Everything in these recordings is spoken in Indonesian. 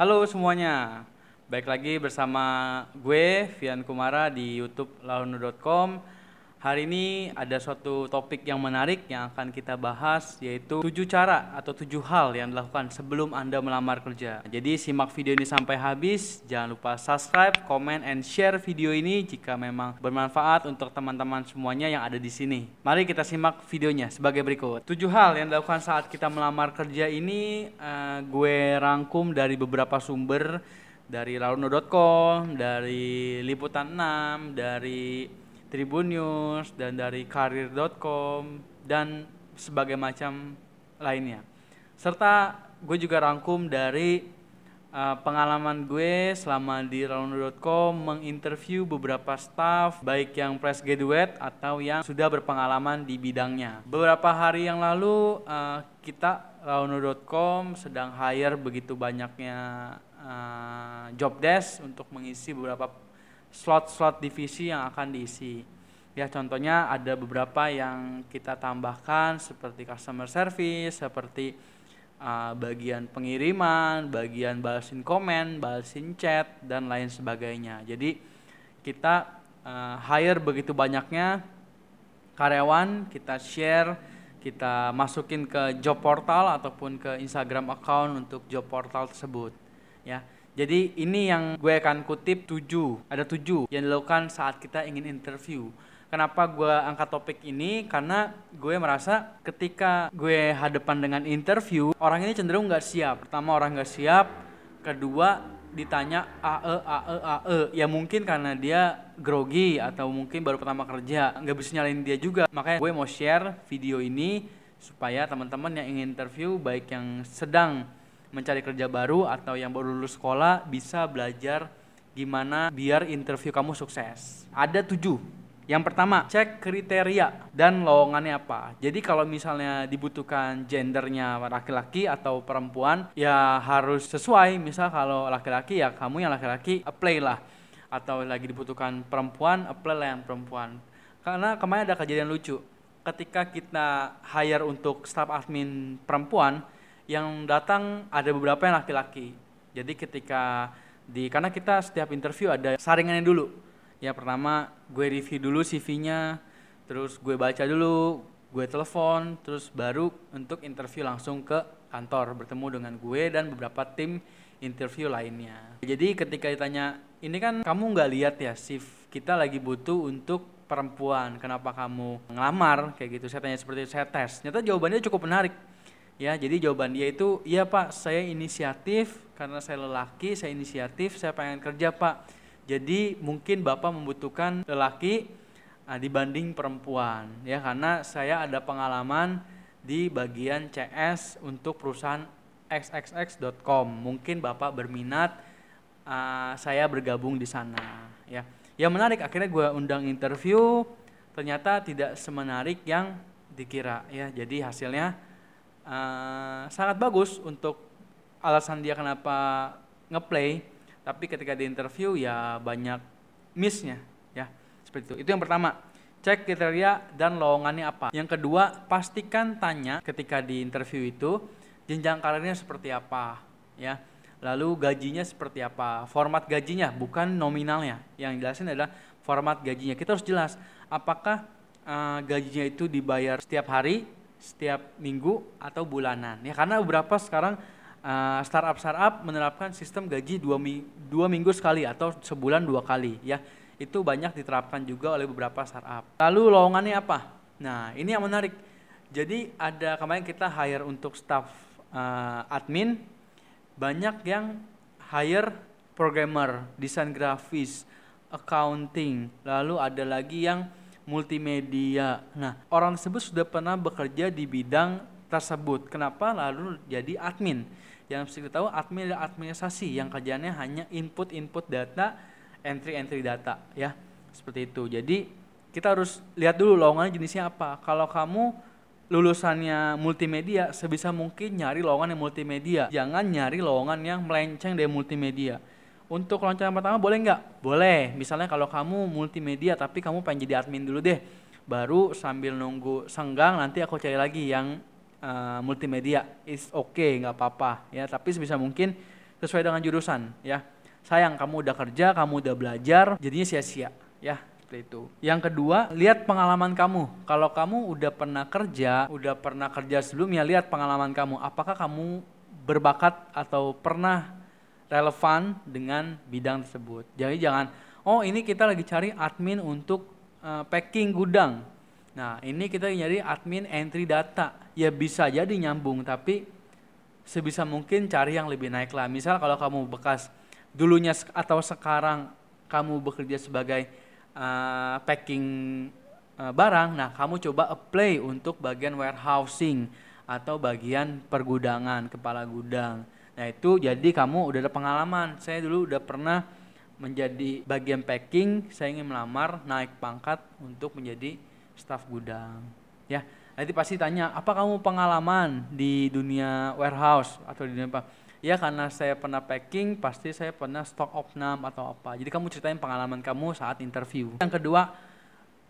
Halo semuanya, baik lagi bersama gue Vian Kumara di YouTube launu.com. Hari ini ada suatu topik yang menarik yang akan kita bahas yaitu tujuh cara atau tujuh hal yang dilakukan sebelum Anda melamar kerja. Jadi simak video ini sampai habis, jangan lupa subscribe, comment, and share video ini jika memang bermanfaat untuk teman-teman semuanya yang ada di sini. Mari kita simak videonya sebagai berikut. Tujuh hal yang dilakukan saat kita melamar kerja ini uh, gue rangkum dari beberapa sumber dari launo.com, dari liputan 6, dari Tribun News dan dari karir.com dan sebagai macam lainnya. Serta gue juga rangkum dari uh, pengalaman gue selama di Roundo.com menginterview beberapa staff baik yang fresh graduate atau yang sudah berpengalaman di bidangnya. Beberapa hari yang lalu uh, kita Roundo.com sedang hire begitu banyaknya uh, job desk untuk mengisi beberapa slot-slot divisi yang akan diisi. Ya contohnya ada beberapa yang kita tambahkan seperti customer service, seperti uh, bagian pengiriman, bagian balasin komen, balasin chat dan lain sebagainya. Jadi kita uh, hire begitu banyaknya karyawan, kita share, kita masukin ke job portal ataupun ke Instagram account untuk job portal tersebut. Ya, jadi ini yang gue akan kutip tujuh, ada tujuh yang dilakukan saat kita ingin interview. Kenapa gue angkat topik ini? Karena gue merasa ketika gue hadapan dengan interview, orang ini cenderung nggak siap. Pertama orang nggak siap, kedua ditanya AE, AE, AE. Ya mungkin karena dia grogi atau mungkin baru pertama kerja, nggak bisa nyalain dia juga. Makanya gue mau share video ini supaya teman-teman yang ingin interview, baik yang sedang mencari kerja baru atau yang baru lulus sekolah bisa belajar gimana biar interview kamu sukses. Ada tujuh. Yang pertama, cek kriteria dan lowongannya apa. Jadi kalau misalnya dibutuhkan gendernya laki-laki atau perempuan, ya harus sesuai. Misal kalau laki-laki ya kamu yang laki-laki apply lah. Atau lagi dibutuhkan perempuan, apply lah yang perempuan. Karena kemarin ada kejadian lucu. Ketika kita hire untuk staff admin perempuan, yang datang ada beberapa yang laki-laki. Jadi ketika di karena kita setiap interview ada saringannya dulu. Ya pertama gue review dulu CV-nya, terus gue baca dulu, gue telepon, terus baru untuk interview langsung ke kantor bertemu dengan gue dan beberapa tim interview lainnya. Jadi ketika ditanya, ini kan kamu nggak lihat ya shift kita lagi butuh untuk perempuan, kenapa kamu ngelamar kayak gitu? Saya tanya seperti itu, saya tes. Ternyata jawabannya cukup menarik Ya, jadi jawaban dia itu, iya Pak, saya inisiatif karena saya lelaki, saya inisiatif, saya pengen kerja Pak. Jadi mungkin Bapak membutuhkan lelaki uh, dibanding perempuan, ya karena saya ada pengalaman di bagian CS untuk perusahaan xxx.com. Mungkin Bapak berminat, uh, saya bergabung di sana, ya. Ya menarik, akhirnya gue undang interview, ternyata tidak semenarik yang dikira, ya. Jadi hasilnya uh, sangat bagus untuk alasan dia kenapa ngeplay tapi ketika di interview ya banyak missnya ya. Seperti itu. Itu yang pertama. Cek kriteria dan lowongannya apa. Yang kedua pastikan tanya ketika di interview itu jenjang karirnya seperti apa ya. Lalu gajinya seperti apa. Format gajinya bukan nominalnya. Yang jelasin adalah format gajinya. Kita harus jelas apakah uh, gajinya itu dibayar setiap hari setiap minggu atau bulanan. Ya karena beberapa sekarang uh, startup startup menerapkan sistem gaji dua, mi dua minggu sekali atau sebulan dua kali. Ya itu banyak diterapkan juga oleh beberapa startup. Lalu lowongannya apa? Nah ini yang menarik. Jadi ada kemarin kita hire untuk staff uh, admin banyak yang hire programmer desain grafis accounting. Lalu ada lagi yang multimedia. Nah, orang tersebut sudah pernah bekerja di bidang tersebut. Kenapa lalu jadi admin? Yang kita tahu admin adalah administrasi yang kerjanya hanya input-input data, entry-entry data, ya. Seperti itu. Jadi kita harus lihat dulu lowongan jenisnya apa. Kalau kamu lulusannya multimedia, sebisa mungkin nyari lowongan yang multimedia. Jangan nyari lowongan yang melenceng dari multimedia untuk loncat pertama boleh nggak? Boleh. Misalnya kalau kamu multimedia tapi kamu pengen jadi admin dulu deh. Baru sambil nunggu senggang nanti aku cari lagi yang uh, multimedia. Is oke, okay, nggak apa-apa ya. Tapi sebisa mungkin sesuai dengan jurusan ya. Sayang kamu udah kerja, kamu udah belajar, jadinya sia-sia ya seperti itu. Yang kedua, lihat pengalaman kamu. Kalau kamu udah pernah kerja, udah pernah kerja sebelumnya, lihat pengalaman kamu. Apakah kamu berbakat atau pernah relevan dengan bidang tersebut. Jadi jangan, oh ini kita lagi cari admin untuk uh, packing gudang. Nah ini kita nyari admin entry data. Ya bisa jadi nyambung, tapi sebisa mungkin cari yang lebih naik lah. Misal kalau kamu bekas dulunya atau sekarang kamu bekerja sebagai uh, packing uh, barang, nah kamu coba apply untuk bagian warehousing atau bagian pergudangan, kepala gudang. Nah itu jadi kamu udah ada pengalaman. Saya dulu udah pernah menjadi bagian packing, saya ingin melamar naik pangkat untuk menjadi staf gudang. Ya, nanti pasti tanya, apa kamu pengalaman di dunia warehouse atau di dunia apa? Ya karena saya pernah packing, pasti saya pernah stock of name atau apa. Jadi kamu ceritain pengalaman kamu saat interview. Yang kedua,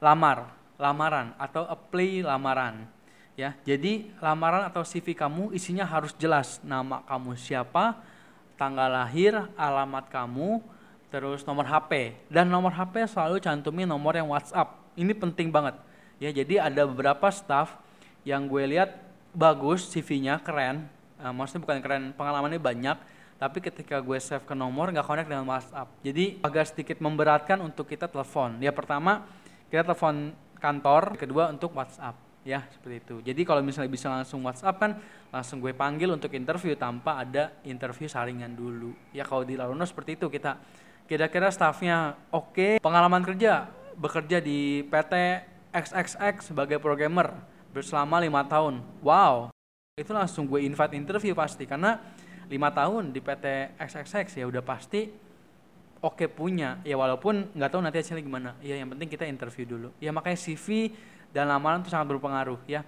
lamar, lamaran atau apply lamaran ya. Jadi lamaran atau CV kamu isinya harus jelas nama kamu siapa, tanggal lahir, alamat kamu, terus nomor HP dan nomor HP selalu cantumin nomor yang WhatsApp. Ini penting banget. Ya, jadi ada beberapa staff yang gue lihat bagus CV-nya keren, uh, maksudnya bukan keren, pengalamannya banyak, tapi ketika gue save ke nomor nggak connect dengan WhatsApp. Jadi agak sedikit memberatkan untuk kita telepon. Ya pertama kita telepon kantor, kedua untuk WhatsApp ya seperti itu. Jadi kalau misalnya bisa langsung WhatsApp kan langsung gue panggil untuk interview tanpa ada interview saringan dulu. Ya kalau di Larono seperti itu kita kira-kira staffnya oke, okay. pengalaman kerja bekerja di PT XXX sebagai programmer selama lima tahun. Wow, itu langsung gue invite interview pasti karena lima tahun di PT XXX ya udah pasti oke okay punya ya walaupun nggak tahu nanti hasilnya gimana ya yang penting kita interview dulu ya makanya CV dan lamaran itu sangat berpengaruh ya.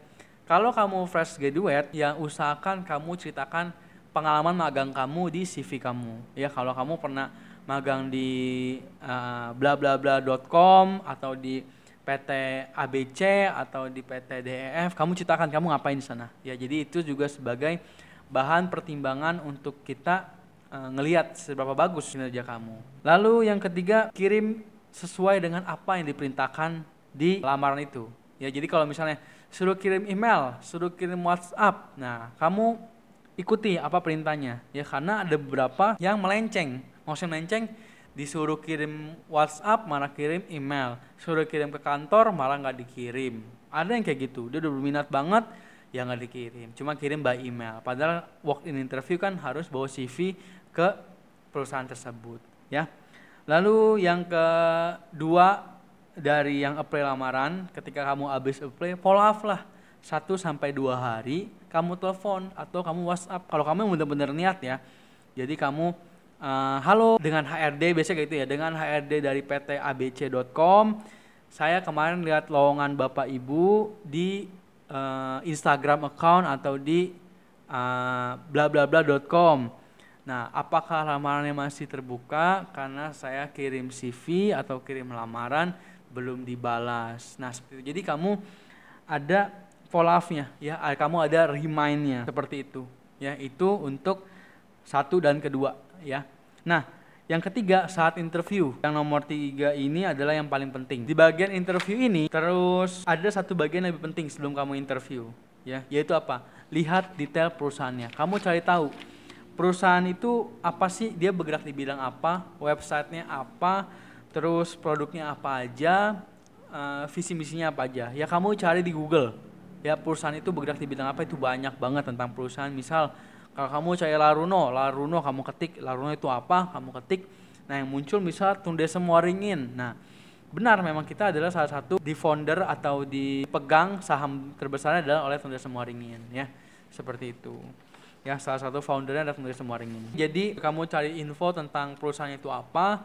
Kalau kamu fresh graduate, ya usahakan kamu ceritakan pengalaman magang kamu di CV kamu. Ya, kalau kamu pernah magang di uh, bla bla bla.com atau di PT ABC atau di PT DEF, kamu ceritakan kamu ngapain di sana. Ya, jadi itu juga sebagai bahan pertimbangan untuk kita uh, ngelihat seberapa bagus kinerja kamu. Lalu yang ketiga, kirim sesuai dengan apa yang diperintahkan di lamaran itu. Ya, jadi kalau misalnya suruh kirim email, suruh kirim WhatsApp, nah kamu ikuti apa perintahnya. Ya, karena ada beberapa yang melenceng. Maksudnya melenceng, disuruh kirim WhatsApp malah kirim email, suruh kirim ke kantor malah nggak dikirim. Ada yang kayak gitu, dia udah berminat banget, ya nggak dikirim, cuma kirim by email. Padahal walk in interview kan harus bawa CV ke perusahaan tersebut, ya. Lalu yang kedua dari yang apply lamaran ketika kamu habis apply follow up lah. Satu sampai dua hari kamu telepon atau kamu WhatsApp. Kalau kamu benar-benar niat ya. Jadi kamu uh, halo dengan HRD biasa kayak gitu ya. Dengan HRD dari PT ABC.com saya kemarin lihat lowongan bapak ibu di uh, Instagram account atau di uh, bla bla bla.com Nah, apakah lamarannya masih terbuka? Karena saya kirim CV atau kirim lamaran belum dibalas. Nah, seperti itu. Jadi kamu ada follow up-nya ya, kamu ada remind-nya seperti itu. Ya, itu untuk satu dan kedua ya. Nah, yang ketiga saat interview, yang nomor tiga ini adalah yang paling penting. Di bagian interview ini terus ada satu bagian yang lebih penting sebelum kamu interview, ya, yaitu apa? Lihat detail perusahaannya. Kamu cari tahu perusahaan itu apa sih? Dia bergerak di bidang apa? Websitenya apa? Terus produknya apa aja, uh, visi misinya apa aja. Ya kamu cari di Google. Ya perusahaan itu bergerak di bidang apa itu banyak banget tentang perusahaan. Misal kalau kamu cari Laruno, Laruno kamu ketik Laruno itu apa, kamu ketik. Nah yang muncul misal Tunde Semuaringin. Nah benar memang kita adalah salah satu di founder atau dipegang saham terbesarnya adalah oleh Tunde Semuaringin ya seperti itu ya salah satu foundernya adalah Tunde Semuaringin jadi kamu cari info tentang perusahaan itu apa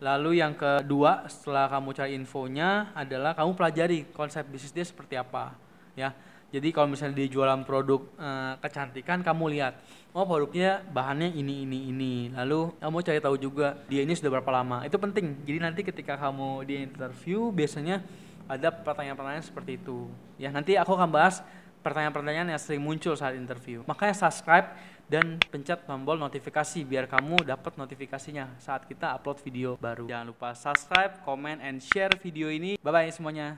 Lalu yang kedua setelah kamu cari infonya adalah kamu pelajari konsep bisnis dia seperti apa, ya. Jadi kalau misalnya dia jualan produk e, kecantikan, kamu lihat, oh produknya bahannya ini ini ini. Lalu kamu cari tahu juga dia ini sudah berapa lama. Itu penting. Jadi nanti ketika kamu di interview biasanya ada pertanyaan-pertanyaan seperti itu. Ya nanti aku akan bahas pertanyaan-pertanyaan yang sering muncul saat interview. Makanya subscribe dan pencet tombol notifikasi biar kamu dapat notifikasinya saat kita upload video baru. Jangan lupa subscribe, comment, and share video ini. Bye bye semuanya.